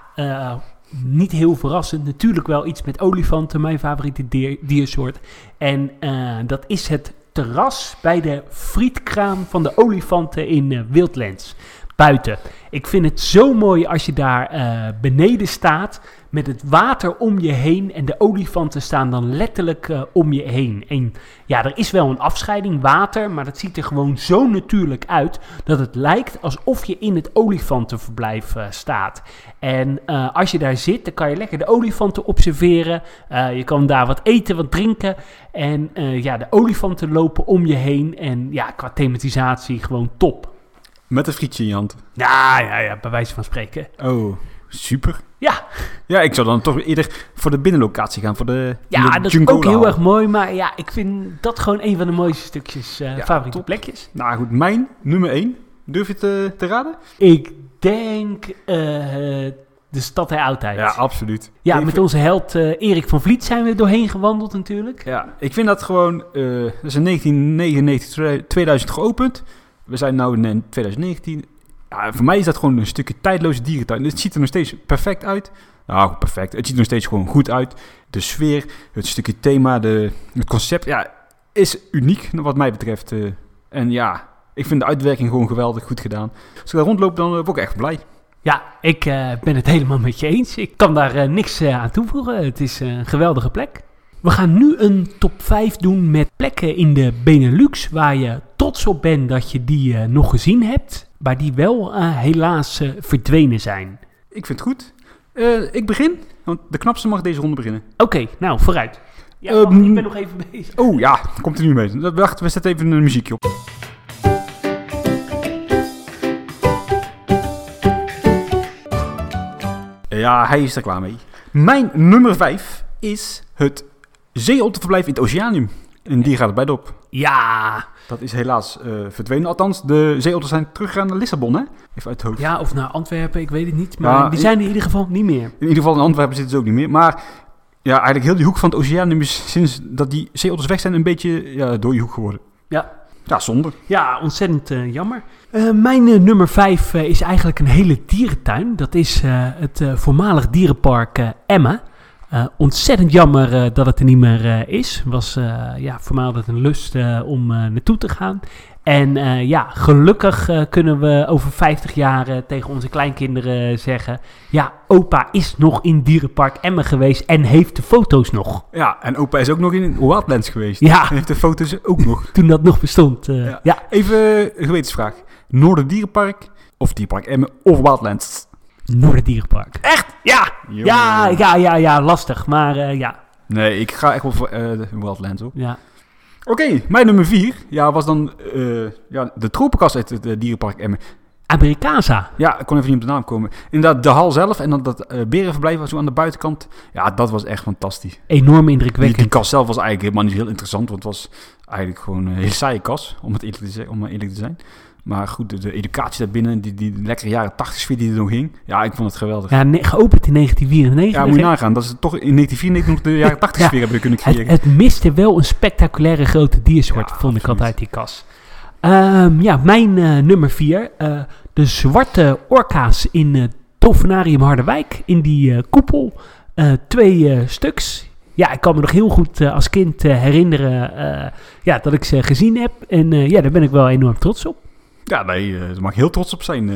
niet heel verrassend. Natuurlijk wel iets met olifanten, mijn favoriete dier, diersoort. En dat is het terras bij de frietkraam van de olifanten in Wildlands. Buiten. Ik vind het zo mooi als je daar eh, beneden staat met het water om je heen en de olifanten staan dan letterlijk eh, om je heen. En ja, er is wel een afscheiding water, maar dat ziet er gewoon zo natuurlijk uit dat het lijkt alsof je in het olifantenverblijf eh, staat. En als je daar zit, dan kan je lekker de olifanten observeren. Je kan daar wat eten, wat drinken. En ja, de olifanten lopen om je heen. En ja, qua thematisatie gewoon top. Met een frietje in je hand. Ja, ja, ja, bij wijze van spreken. Oh, super. Ja, Ja, ik zou dan toch eerder voor de binnenlocatie gaan. Voor de, ja de dat is ook heel erg mooi. Maar ja, ik vind dat gewoon een van de mooiste stukjes, Ja, favoriete top. plekjes. Nou goed, mijn nummer 1. Durf je het eh, te raden? Ik denk eh, de stad der oudheid. Ja, absoluut. Ja, met onze held eh, Erik van Vliet zijn we doorheen gewandeld natuurlijk. Ja, ik vind dat gewoon... dat is in 1999, 2000 geopend. We zijn nu in 2019. Ja, voor mij is dat gewoon een stukje tijdloze dierentuin. Het ziet er nog steeds perfect uit. Nou, perfect. Het ziet er nog steeds gewoon goed uit. De sfeer, het stukje thema, de, het concept, ja, is uniek wat mij betreft. eh. en ja, ik vind de uitwerking gewoon geweldig goed gedaan. Als ik daar rondloop, dan eh, word ik echt blij. Ja, ik eh, ben het helemaal met je eens. Ik kan daar niks aan toevoegen. Het is een geweldige plek. We gaan nu een top 5 doen met plekken in de Benelux waar je trots op bent dat je die eh, nog gezien hebt, maar die wel eh, helaas eh, verdwenen zijn. Ik vind het goed. ik begin, want de knapste mag deze ronde beginnen. Oké, nou vooruit. Ja, ehm, ik ben nog even bezig. Oh ja, komt er nu mee. Wacht, we zetten even een muziekje op. Ja, hij is er klaar mee. Mijn nummer 5 is het zeeotterverblijf in het Oceanium. En die gaat er bij op. Ja, Dat is helaas eh, verdwenen. Althans, de zeeotters zijn teruggegaan naar Lissabon, hè? Even uit het hoofd. ja, of naar Antwerpen, ik weet het niet. Maar Ja, die zijn er in ieder geval niet meer. In ieder geval in Antwerpen zitten ze ook niet meer. Maar ja, eigenlijk heel die hoek van het Oceanium is sinds dat die zeeotters weg zijn een beetje ja, door je hoek geworden. Ja. Ja, zonde. Ja, ontzettend eh, jammer. Eh, mijn nummer 5 is eigenlijk een hele dierentuin. Dat is het voormalig dierenpark Emma. Eh, ontzettend jammer eh, dat het er niet meer eh, is. Was ja, voor mij altijd een lust om naartoe te gaan. En ja, gelukkig kunnen we over 50 jaar tegen onze kleinkinderen zeggen... Ja, opa is nog in dierenpark Emma geweest en heeft de foto's nog. Ja, en opa is ook nog in Wildlands geweest. Ja. Hij heeft de foto's ook nog. [laughs] Toen dat nog bestond. Ja. ja. Even een gewetensvraag. Noorderdierenpark of Dierpark Emmen of Wildlands? Noorderdierenpark. Echt? Ja, ja, ja, ja, ja, lastig. Maar eh, ja, Nee, ik ga echt wel voor eh, Wildlands hoor. ja. Oké, mijn nummer 4 ja, was dan eh, ja, de tropenkast uit het dierenpark Emmen. Amerikaansa. Ja, ik kon even niet op de naam komen. Inderdaad, de hal zelf en dan dat eh berenverblijf was zo aan de buitenkant. Ja, dat was echt fantastisch. Enorm Die, indrukwekkend. die kast zelf was eigenlijk helemaal niet heel interessant, want het was eigenlijk gewoon een hele saaie kas, om het eerlijk te, zeggen, om maar eerlijk te zijn. Maar goed, de, de educatie daarbinnen, die, die lekkere jaren 80 sfeer die er nog hing, ja, ik vond het geweldig. Ja, Ja, ne- geopend in 1994. moet je nagaan, dat ze toch in 1994 nog de jaren 80 [laughs] Ja. sfeer hebben kunnen creëren. het miste wel een spectaculaire grote diersoort, Ja, vond ik absoluut. altijd, die kas. Ehm, ja, mijn eh, nummer vier. eh, de zwarte orka's in Dolfinarium Harderwijk. In die koepel. Twee stuks. Ja, ik kan me nog heel goed als kind herinneren ja, dat ik ze gezien heb. En ja, daar ben ik wel enorm trots op. Ja, nee, eh, daar mag ik heel trots op zijn. eh.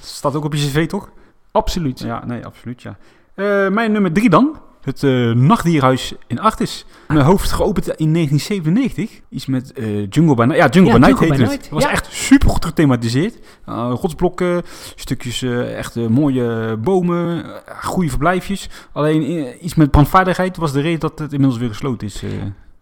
staat ook op je cv, toch? Absoluut. Ja, nee, absoluut, ja. Eh, mijn nummer drie dan. Het eh, nachtdierhuis in Artis. Mijn hoofd geopend in 1997. Iets met eh, Jungle by Night. Ja, Jungle Ja, by Night Jungle by het. Night, was ja. echt super goed gethematiseerd. Uh, rotsblokken, stukjes echt mooie bomen, goede verblijfjes. Alleen iets met brandvaardigheid was de reden dat het inmiddels weer gesloten is.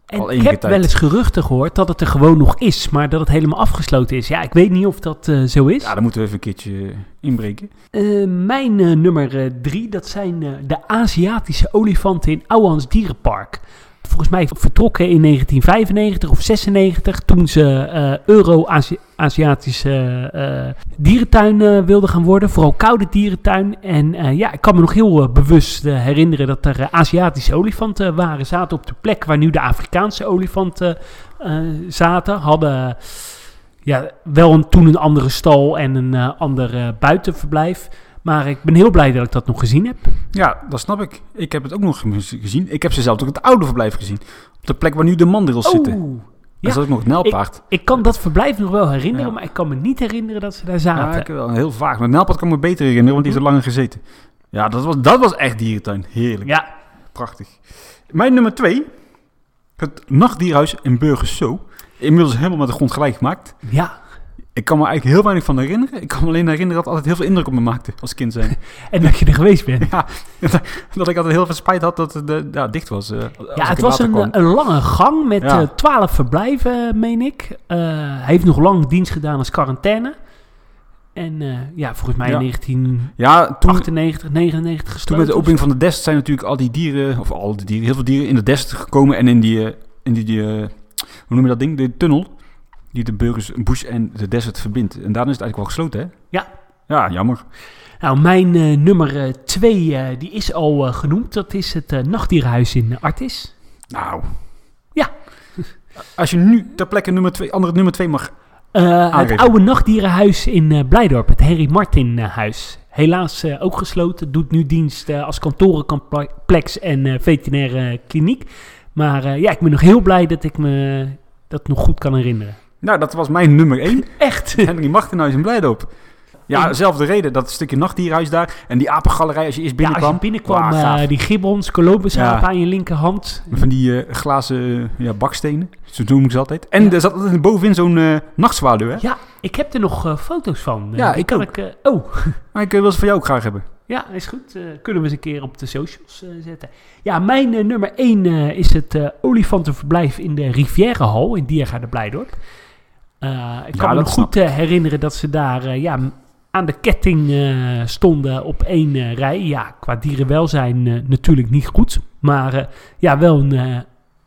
En ik heb wel eens geruchten gehoord dat het er gewoon nog is, maar dat het helemaal afgesloten is. Ja, ik weet niet of dat eh, zo is. Ja, daar moeten we even een keertje eh, inbreken. Eh, mijn nummer drie, dat zijn de Aziatische olifanten in Ouwans Dierenpark. Volgens mij vertrokken in 1995 of 96 toen ze eh, Euro-Aziatische eh, dierentuin eh, wilden gaan worden. Vooral koude dierentuin. En ja, ik kan me nog heel bewust herinneren dat er Aziatische olifanten waren. Zaten op de plek waar nu de Afrikaanse olifanten zaten. Hadden ja, wel een, toen een andere stal en een ander buitenverblijf. Maar ik ben heel blij dat ik dat nog gezien heb. Ja, dat snap ik. Ik heb het ook nog gezien. Ik heb ze zelf ook het oude verblijf gezien. Op de plek waar nu de mandrils zitten. Oeh. Daar ja. zat ook nog het nijlpaard. Ik kan dat verblijf nog wel herinneren, Ja. maar ik kan me niet herinneren dat ze daar Ja, zaten. ik wel heel vaag. Maar het nijlpaard kan me beter herinneren, want die heeft er langer gezeten. Ja, dat was, dat was echt dierentuin. Heerlijk. Ja, Prachtig. Mijn nummer twee. Het nachtdierhuis in Burgers Zo. Inmiddels helemaal met de grond gelijk gemaakt. ja. Ik kan me eigenlijk heel weinig van herinneren. Ik kan me alleen herinneren dat het altijd heel veel indruk op me maakte als kind zijn. [laughs] En dat je er geweest bent. ja, [laughs] dat ik altijd heel veel spijt had dat het eh, ja, dicht was. eh, Ja, het was een, een lange gang met Ja. eh, twaalf verblijven, meen ik. Hij heeft nog lang dienst gedaan als quarantaine. En ja, volgens mij Ja. in 1998, Ja, toen, 99 toen met de opening van de Dest zijn natuurlijk al die dieren, of al die dieren, heel veel dieren in de Dest gekomen en in die, in die, die, hoe noem je dat ding, de tunnel, die de burgers Bush en de desert verbindt. En daarna is het eigenlijk wel gesloten, hè? Ja. Ja, jammer. Nou, mijn eh, nummer eh, twee, eh, die is al eh, genoemd. Dat is het eh, nachtdierenhuis in Artis. Nou. Ja. [laughs] Als je nu ter plekke nummer twee, andere nummer twee mag... Eh, het oude nachtdierenhuis in eh, Blijdorp, het Henry Martin eh, huis. Helaas eh, ook gesloten, doet nu dienst eh, als kantorencomplex en eh, veterinaire kliniek. Maar eh, ja, ik ben nog heel blij dat ik me dat nog goed kan herinneren. Nou, dat was mijn nummer één. [laughs] Echt? Henry Martenhuis in Blijdorp. Ja, En- zelfde reden. Dat stukje nachtdierhuis daar. En die apengalerij als je eerst Ja, als binnenkwam. je binnenkwam, eh, die gibbons, columbusapen Ja. aan je linkerhand. Van die eh, glazen ja, bakstenen. Zo noem ik ze altijd. En Ja. er zat altijd bovenin zo'n eh nachtzwaluw, hè? Ja, ik heb er nog foto's van. Ja, ik kan ook. ik. oh, [laughs] Maar ik wil ze van jou ook graag hebben. Ja, is goed. Kunnen we eens een keer op de socials zetten. Ja, mijn nummer 1 is het olifantenverblijf in de Rivierenhal in Diergaarde Blijdorp. Eh, ik kan me goed eh, herinneren dat ze daar eh, ja, aan de ketting stonden op één rij. Ja, qua dierenwelzijn natuurlijk niet goed. Maar ja, wel een,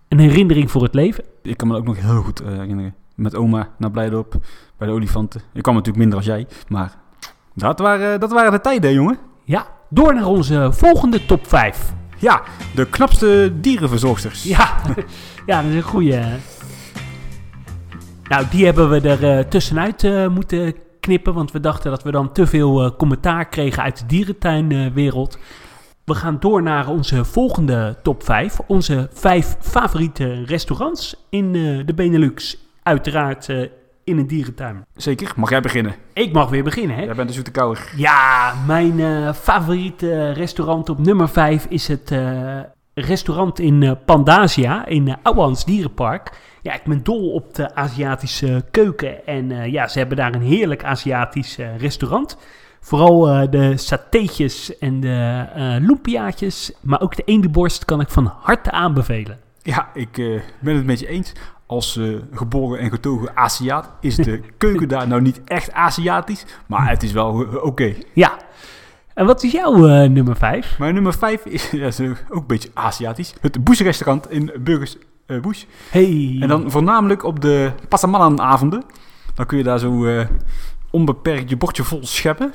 een herinnering voor het leven. Ik kan me ook nog heel goed herinneren. Met oma naar Blijdorp, bij de olifanten. Ik kwam natuurlijk minder als jij, maar dat waren, dat waren de tijden, jongen. Ja, door naar onze volgende top 5. Ja, de knapste dierenverzorgsters. Ja, [laughs] ja dat is een goede. Nou, die hebben we er eh, tussenuit eh, moeten knippen, want we dachten dat we dan te veel eh, commentaar kregen uit de dierentuinwereld. we gaan door naar onze volgende top 5. Onze vijf favoriete restaurants in de Benelux. Uiteraard in een dierentuin. Zeker, mag jij beginnen? Ik mag weer beginnen, hè? Jij bent de zoete kouwer. Ja, mijn favoriete restaurant op nummer 5 is het restaurant in eh, Pandasia in uh, Ouwans Dierenpark. Ja, ik ben dol op de Aziatische keuken en eh, ja, ze hebben daar een heerlijk Aziatisch eh, restaurant. Vooral eh, de satéetjes en de eh lumpiaatjes, maar ook de eendenborst kan ik van harte aanbevelen. Ja, ik eh, ben het met je eens. Als eh, geboren en getogen Aziat is de [laughs] keuken daar nou niet echt Aziatisch, maar het is wel eh, oké. Ja, en wat is jouw eh, nummer 5? Mijn nummer 5 is, [laughs] ja, is, ook een beetje Aziatisch. Het Bush restaurant in Burgers Bush. Hey. En dan voornamelijk op de Pasamalan-avonden. Dan kun je daar zo eh, onbeperkt je bordje vol scheppen.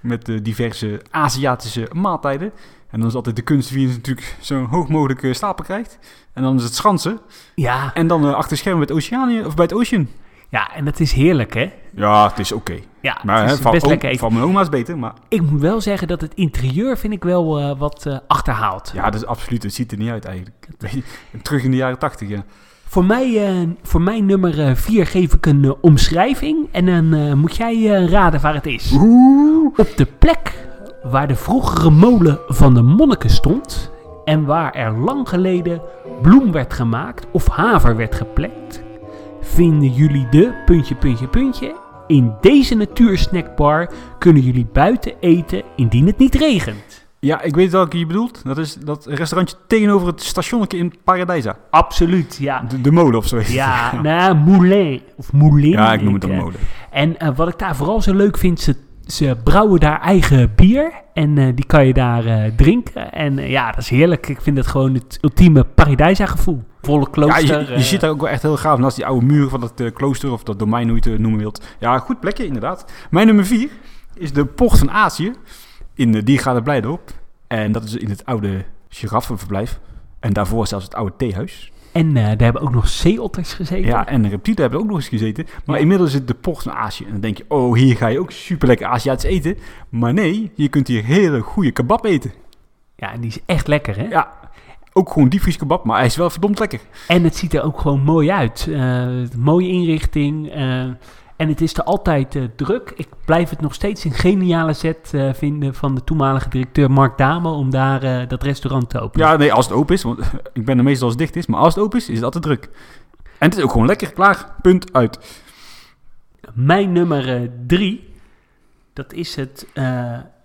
Met diverse Aziatische maaltijden. En dan is altijd de kunst wie je natuurlijk zo hoog mogelijk stapel krijgt. En dan is het schansen. Ja, En dan achter schermen bij het, Oceanië, of bij het Ocean. Ja, en dat is heerlijk, hè? Ja, het is oké. Ja, Maar het hè, is van, best lekker eten. van mijn oma is beter. Maar Ik moet wel zeggen dat het interieur vind ik wel eh, wat eh, achterhaalt. ja, dat is absoluut. Het ziet er niet uit eigenlijk. [laughs] Terug in de jaren tachtig, ja. Voor, mij, eh, voor mijn nummer 4 geef ik een omschrijving en dan moet jij raden waar het is. Op de plek waar de vroegere molen van de monniken stond en waar er lang geleden bloem werd gemaakt of haver werd geplekt, vinden jullie de puntje, puntje, puntje. In deze natuursnackbar kunnen jullie buiten eten indien het niet regent. Ja, ik weet welke je bedoelt. Dat is dat restaurantje tegenover het stationnetje in Paradijsa. Absoluut, ja. De, de molen of zo. heet het. Ja, [laughs] nou, moulin. Of moulin. Ja, ik noem het eh, molen. En eh, wat ik daar vooral zo leuk vind, ze, ze brouwen daar eigen bier. En eh, die kan je daar eh, drinken. En ja, dat is heerlijk. Ik vind het gewoon het ultieme Paradijsa gevoel. Volle Ja, klooster. je, je eh, ziet daar ook wel echt heel gaaf naast die oude muren van dat eh, klooster of dat domein, hoe je het eh, noemen wilt. Ja, goed plekje inderdaad. Mijn nummer 4 is de Poort van Azië in de Diergaarde Blijdorp. En dat is in het oude giraffenverblijf. En daarvoor zelfs het oude theehuis. En eh, daar hebben ook nog zeeotters gezeten. Ja, en de reptielen hebben er ook nog eens gezeten. Maar Ja. inmiddels is het de Poort van Azië. En dan denk je, oh, hier ga je ook super lekker Aziatisch eten. Maar nee, je kunt hier hele goede kebab eten. Ja, en die is echt lekker, hè? Ja, ook gewoon diepvries kebab, maar hij is wel verdomd lekker. En het ziet er ook gewoon mooi uit. Eh, mooie inrichting. eh, en het is er altijd eh, druk. Ik blijf het nog steeds een geniale zet eh, vinden van de toenmalige directeur Mark Dame om daar dat restaurant te openen. Ja, nee, als het open is. Want [laughs] ik ben er meestal als het dicht is. Maar als het open is, is het altijd druk. En het is ook gewoon lekker. Klaar. Punt. Uit. Mijn nummer drie, dat is het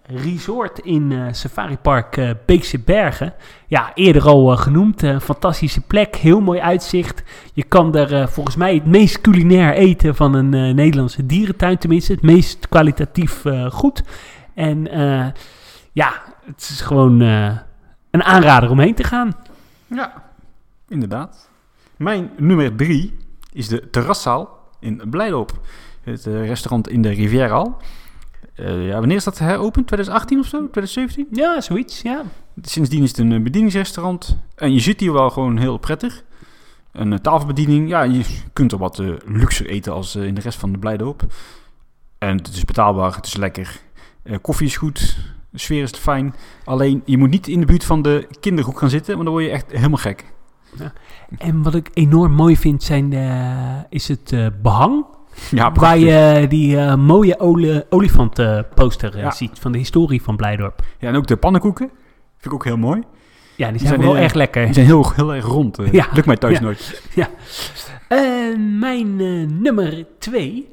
resort in eh, Safari Park eh, Beekse Bergen. Ja, eerder al eh, genoemd. fantastische plek, heel mooi uitzicht. Je kan er volgens mij het meest culinair eten van een Nederlandse dierentuin. Tenminste, het meest kwalitatief goed. En ja, het is gewoon een aanrader om heen te gaan. Ja, inderdaad. Mijn nummer drie is de terraszaal in Blijdorp. Het restaurant in de Rivieral. Eh ja, wanneer is dat heropend? 2018 of zo? 2017? Ja, zoiets, ja. Sindsdien is het een eh, bedieningsrestaurant. En je zit hier wel gewoon heel prettig. Een eh, tafelbediening. Ja, je kunt er wat eh, luxer eten als in de rest van de Blijdorp. En het is betaalbaar, het is lekker. Koffie is goed, de sfeer is fijn. Alleen, je moet niet in de buurt van de kinderhoek gaan zitten, want dan word je echt helemaal gek. En wat ik enorm mooi vind, zijn is het eh, behang. Ja, Waar je die eh, mooie oli olifantenposter eh Ja. ziet van de historie van Blijdorp. Ja, en ook de pannenkoeken. Vind ik ook heel mooi. Ja, die Die zijn, wel echt lekker. Die zijn heel, heel erg rond. eh. Ja. Lukt mij thuis Ja. nooit. En mijn eh, nummer twee,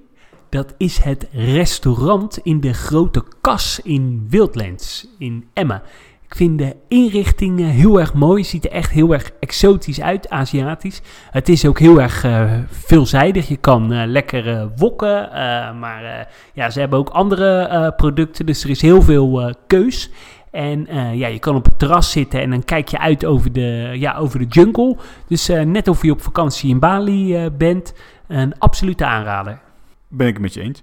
dat is het restaurant in de Grote Kas in Wildlands in Emmen. Ik vind de inrichting heel erg mooi. Ziet er echt heel erg exotisch uit, Aziatisch. Het is ook heel erg eh, veelzijdig. Je kan eh, lekker eh, wokken, maar ja, ze hebben ook andere producten. Dus er is heel veel keus. En ja, je kan op het terras zitten en dan kijk je uit over de, ja, over de jungle. Dus net of je op vakantie in Bali bent, een absolute aanrader. Ben ik het met je eens.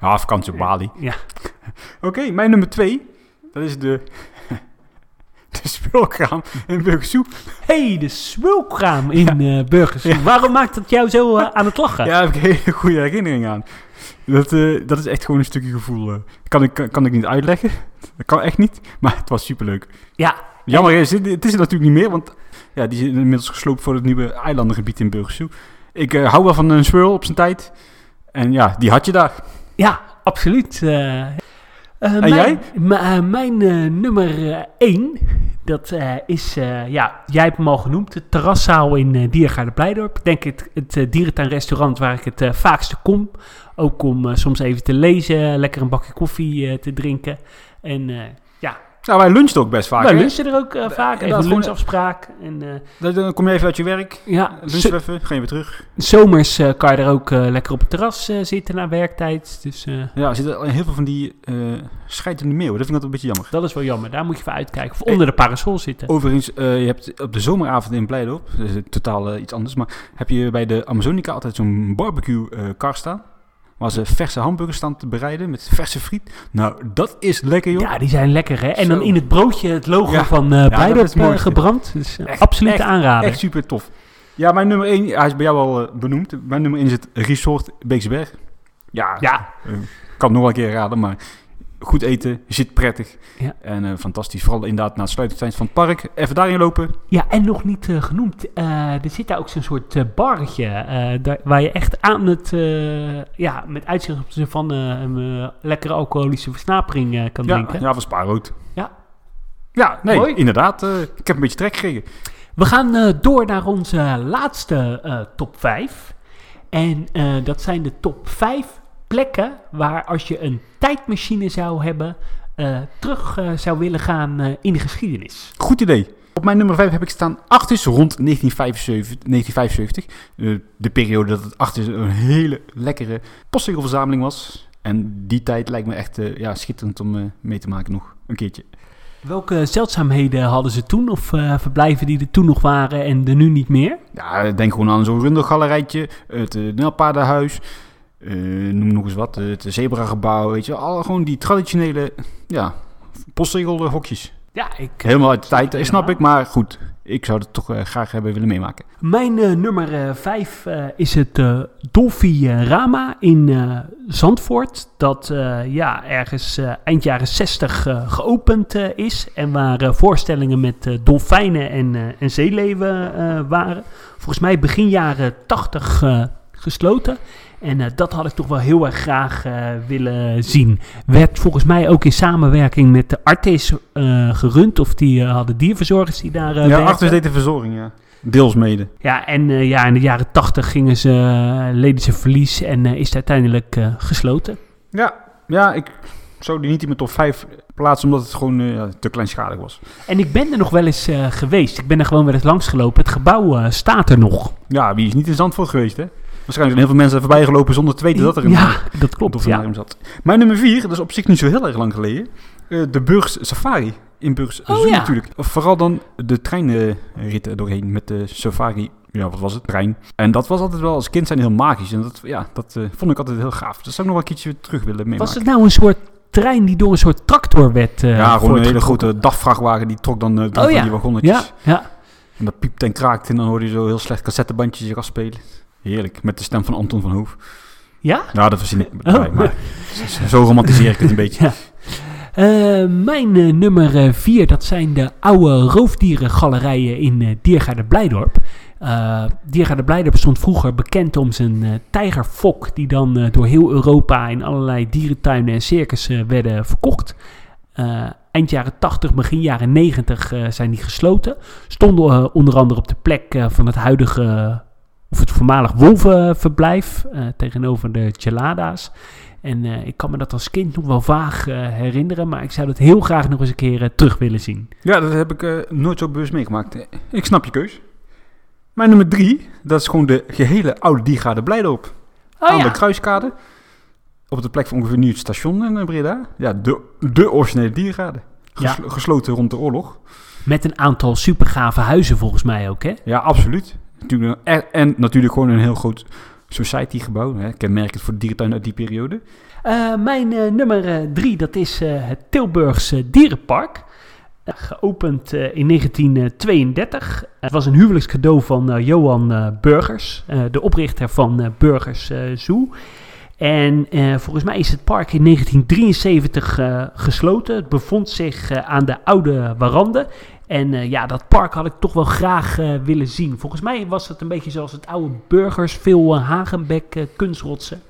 ja, [laughs] vakantie op Bali. Ja. [laughs] Oké, mijn nummer twee. Dat is de... [laughs] de speelkraam in Burgersoep. hey, de swulkraam in eh Burgers. Waarom maakt dat jou zo eh, aan het lachen? Ja, daar heb ik een hele goede herinnering aan. Dat, eh, dat is echt gewoon een stukje gevoel. kan, ik, kan, kan ik niet uitleggen. Dat kan echt niet. Maar het was superleuk. Ja, Jammer is, het het is er natuurlijk niet meer. Want ja, die is inmiddels gesloopt voor het nieuwe eilandengebied in Burgersoep. Ik hou wel van een swirl op zijn tijd. En ja, die had je daar. ja absoluut. Eh. Eh, mijn, jij? eh, mijn eh, nummer 1, dat is, ja, jij hebt hem al genoemd, de terraszaal in uh, Diergaarde Blijdorp. Ik denk het, het dierentuinrestaurant waar ik het vaakste kom. Ook om soms even te lezen, lekker een bakje koffie te drinken. En Nou, wij lunchten ook best vaak. wij hè? lunchen er ook eh, vaak. inderdaad, Even een gewoon- lunchafspraak. En, eh, Dan- kom je even uit je werk. ja, Lunchen we even, ga je weer terug. Zomers eh, kan je er ook eh, lekker op het terras eh, zitten na werktijd. Dus eh, Ja, er zitten heel veel van die eh scheidende meeuwen. Dat vind ik altijd een beetje jammer. dat is wel jammer. Daar moet je voor uitkijken. Of onder de parasol zitten. Overigens, eh, je hebt op de zomeravond in Blijdorp, dat is totaal eh, iets anders, maar heb je bij de Amazonica altijd zo'n barbecue eh kar staan. Waar ze verse hamburgers staan te bereiden met verse friet. Nou, dat is lekker joh. Ja, die zijn lekker hè. En dan in het broodje het logo Ja. van dat Blijdorp is het mooiste. eh, gebrand. Dus Echt, absoluut echt, aanraden. Echt super tof. Ja, mijn nummer 1, hij is bij jou al eh, benoemd. Mijn nummer 1 is het Resort Beeksberg. Ja, Ja, eh, kan het nog wel een keer raden, maar goed eten, zit prettig. Ja. En eh, fantastisch. Vooral inderdaad na het sluitingstijd van het park. Even daarin lopen. ja, en nog niet eh, genoemd. eh, er zit daar ook zo'n soort barretje. daar, waar je echt aan het, ja, met uitzicht op ze van een lekkere alcoholische versnapering kan Ja, drinken. ja, van Spaarrood. Ja. Ja, nee, Mooi. inderdaad. ik heb een beetje trek gekregen. We gaan door naar onze laatste top 5. En dat zijn de top 5 plekken waar als je een tijdmachine zou hebben, eh, terug eh, zou willen gaan eh, in de geschiedenis. Goed idee. Op mijn nummer 5 heb ik staan Artis rond 1975. 1975 Eh, de periode dat het Artis een hele lekkere postzegelverzameling was. En die tijd lijkt me echt ja, schitterend om mee te maken nog een keertje. Welke zeldzaamheden hadden ze toen of eh, verblijven die er toen nog waren en er nu niet meer? Ja, denk gewoon aan zo'n rundergalerijtje, het uh, Nelpaardenhuis, noem nog eens wat, eh, het zebragebouw, weet je, al gewoon die traditionele, ja, postzegelhokjes. Ja, ik, Helemaal uit de tijd, eh, snap ik, maar goed, ik zou het toch eh, graag hebben willen meemaken. Mijn eh, nummer 5 is het eh Dolphy eh, Rama in eh, Zandvoort. Dat eh, ja, ergens eh, eind jaren 60 eh, geopend eh, is. En waar eh, voorstellingen met eh, dolfijnen en, eh, en zeeleeuwen eh, waren. Volgens mij begin jaren 80 eh, gesloten. En eh, dat had ik toch wel heel erg graag eh, willen zien. Werd volgens mij ook in samenwerking met de Artis eh, gerund. Of die hadden dierverzorgers die daar ja, achter deed de verzorging, ja. Deels mede. Ja, en ja, in de jaren tachtig gingen ze, leden ze verlies en is het uiteindelijk gesloten. Ja, ja, ik zou die niet in mijn top 5 plaatsen, omdat het gewoon ja, te kleinschalig was. En ik ben er nog wel eens geweest. Ik ben er gewoon wel eens langs gelopen. Het gebouw staat er nog. Ja, wie is niet in Zandvoort geweest, hè? Waarschijnlijk zijn heel veel mensen voorbij gelopen zonder te weten dat er een Ja, dat klopt. Ja. dolfinarium zat. Mijn nummer 4, dat is op zich niet zo heel erg lang geleden, eh, de Burgs Safari in Burgs Oh, Zoo ja. natuurlijk. Vooral dan de treinritten doorheen met de safari, ja wat was het, trein. En dat was altijd wel als kind zijn heel magisch. En dat, ja, dat eh, vond ik altijd heel gaaf. Dat zou ik nog wel een keertje terug willen meemaken. Was het nou een soort trein die door een soort tractor werd eh ja, gewoon een hele grote DAF-vrachtwagen die trok dan door Oh, van ja. die wagonnetjes. Ja, ja. En dat piepte en kraakte en dan hoorde je zo heel slecht cassettebandjes afspelen. Heerlijk, met de stem van Anton van Hoof. Ja? Ja, dat verzin ik Oh. maar zo- romantiseer ik het een [laughs] beetje. Ja. Eh, mijn eh, nummer 4, dat zijn de oude roofdierengalerijen in eh Diergaarde Blijdorp. Eh Diergaarde Blijdorp stond vroeger bekend om zijn eh, tijgerfok, die dan eh, door heel Europa in allerlei dierentuinen en circussen werden verkocht. Eh, eind jaren 80, begin jaren 90 eh, zijn die gesloten. Stonden eh, onder andere op de plek eh, van het huidige of het voormalig wolvenverblijf eh, tegenover de Gelada's. En eh, ik kan me dat als kind nog wel vaag eh, herinneren, maar ik zou dat heel graag nog eens een keer terug willen zien. Ja, dat heb ik nooit zo bewust meegemaakt. Ik snap je keus. Mijn nummer drie, dat is gewoon de gehele oude Diergaarde Blijdorp. Oh aan ja, de Kruiskade. Op de plek van ongeveer nu het station in Breda. Ja, de, de originele Diergaarde. Geslo- Gesloten rond de oorlog. met een aantal supergave huizen volgens mij ook, hè? Ja, absoluut. Natuurlijk, en, natuurlijk gewoon een heel groot society gebouw. Hè, kenmerkend voor de dierentuin uit die periode. Eh, mijn eh, nummer eh, drie, dat is het Tilburgse Dierenpark. Geopend in 1932. het was een huwelijkscadeau van Johan Burgers, de oprichter van Burgers Zoo. En volgens mij is het park in 1973 eh, gesloten. Het bevond zich aan de oude Warande. En eh, ja, dat park had ik toch wel graag eh, willen zien. Volgens mij was het een beetje zoals het oude Burgers. Veel hagenbek, eh, kunstrotsen.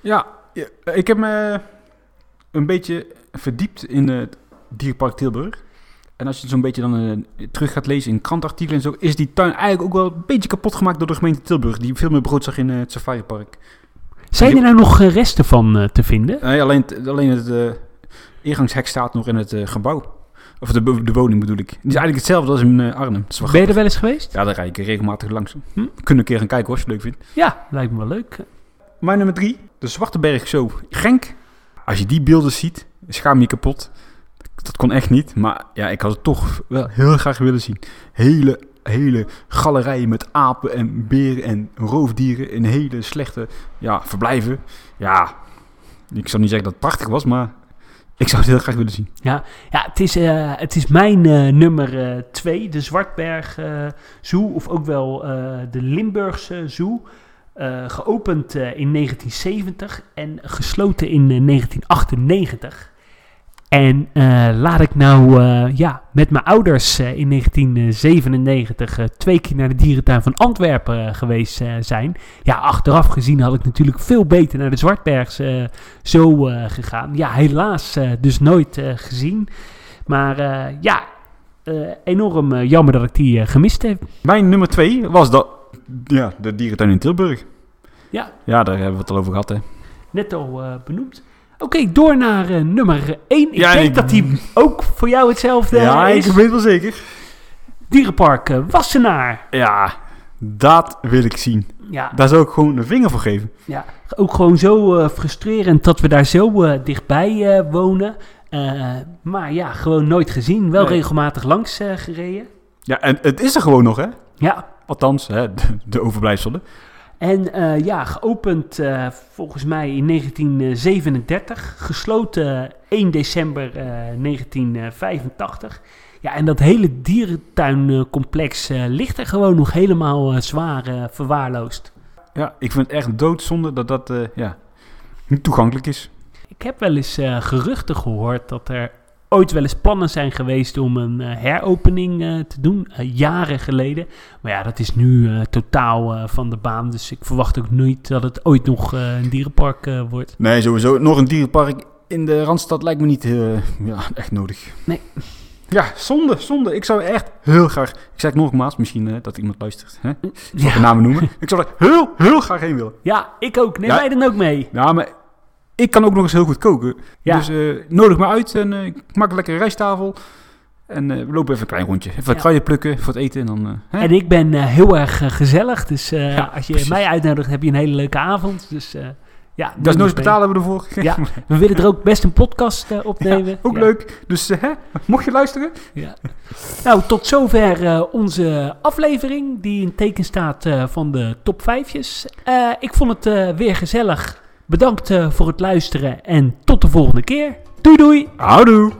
Ja, ik heb me een beetje verdiept in het Dierpark Tilburg. En als je het zo'n beetje dan terug gaat lezen in krantartikelen en zo, is die tuin eigenlijk ook wel een beetje kapot gemaakt door de gemeente Tilburg, die veel meer brood zag in het safaripark. Zijn er nou nog resten van te vinden? Nee, alleen, alleen het ingangshek staat nog in het gebouw. Of de, de woning bedoel ik. Die is eigenlijk hetzelfde als in eh, Arnhem. Dat is wel Ben je er wel eens geweest? Ja, daar rijd ik regelmatig langs. Hm? Kunnen een keer gaan kijken hoor, als je het leuk vindt. Ja, lijkt me wel leuk. Mijn nummer drie, de Zwarteberg Show. Genk. Als je die beelden ziet, schaam je je kapot. Dat kon echt niet, maar ja, ik had het toch wel heel graag willen zien. Hele, hele galerijen met apen en beren en roofdieren in hele slechte ja, verblijven. Ja, ik zou niet zeggen dat het prachtig was, maar ik zou het heel graag willen zien. Ja, ja het, is, eh, het is mijn eh, nummer eh, twee, de Zwartberg eh, Zoo, of ook wel eh, de Limburgse Zoo. Eh, geopend eh, in 1970 en gesloten in eh, 1998. En eh, laat ik nou eh, ja, met mijn ouders eh, in 1997 eh, twee keer naar de dierentuin van Antwerpen geweest zijn. Ja, achteraf gezien had ik natuurlijk veel beter naar de Zwartbergs zo gegaan. Ja, helaas dus nooit gezien. Maar ja, enorm jammer dat ik die gemist heb. Mijn nummer twee was dat, ja, de dierentuin in Tilburg. Ja. Ja, daar hebben we het al over gehad, hè. Net al benoemd. Oké, door naar eh, nummer 1. Ik Ja, denk ik- dat die ook voor jou hetzelfde ja, is. ik weet wel zeker. Dierenpark eh, Wassenaar. Ja, dat wil ik zien. Ja, Daar zou ik gewoon een vinger voor geven. ja, ook gewoon zo eh, frustrerend dat we daar zo dichtbij wonen. Maar ja, gewoon nooit gezien. Wel Nee. regelmatig langs gereden. Ja, en het is er gewoon nog, hè? Ja, Althans, hè, de, [laughs] de overblijfselen. En eh, ja, geopend eh, volgens mij in 1937, gesloten 1 december eh, 1985. Ja, en dat hele dierentuincomplex eh, ligt er gewoon nog helemaal eh, zwaar eh, verwaarloosd. Ja, ik vind het echt doodzonde dat dat, eh, ja, niet toegankelijk is. Ik heb wel eens eh, geruchten gehoord dat er ooit wel eens plannen zijn geweest om een eh, heropening eh, te doen, eh, jaren geleden. Maar ja, dat is nu totaal van de baan, dus ik verwacht ook niet dat het ooit nog een dierenpark wordt. Nee, sowieso. Nog een dierenpark in de Randstad lijkt me niet ja, echt nodig. Nee. Ja, zonde, zonde. Ik zou echt heel graag... Ik zeg nogmaals, misschien dat iemand luistert. Hè? Ik zal Ja. de namen noemen. Ik zou er heel, heel graag heen willen. Ja, ik ook. Neem Ja. mij dan ook mee. Ja, maar ik kan ook nog eens heel goed koken. Ja. Dus eh, nodig me uit en eh, ik maak een lekkere rijsttafel. En eh, we lopen even een klein rondje. Even Ja. kruiden plukken voor het eten en dan... hè? En ik ben heel erg gezellig. Dus Ja, als je precies. mij uitnodigt, heb je een hele leuke avond. Dus ja, Dat is nooit betalen we ervoor. [laughs] Ja, we willen er ook best een podcast opnemen. Ja, ook Ja. leuk. Dus hè, mocht je luisteren... Ja. Nou, tot zover onze aflevering. Die in teken staat van de top vijfjes. Ik vond het weer gezellig. Bedankt eh, voor het luisteren. En tot de volgende keer. Doei doei. Houdoe!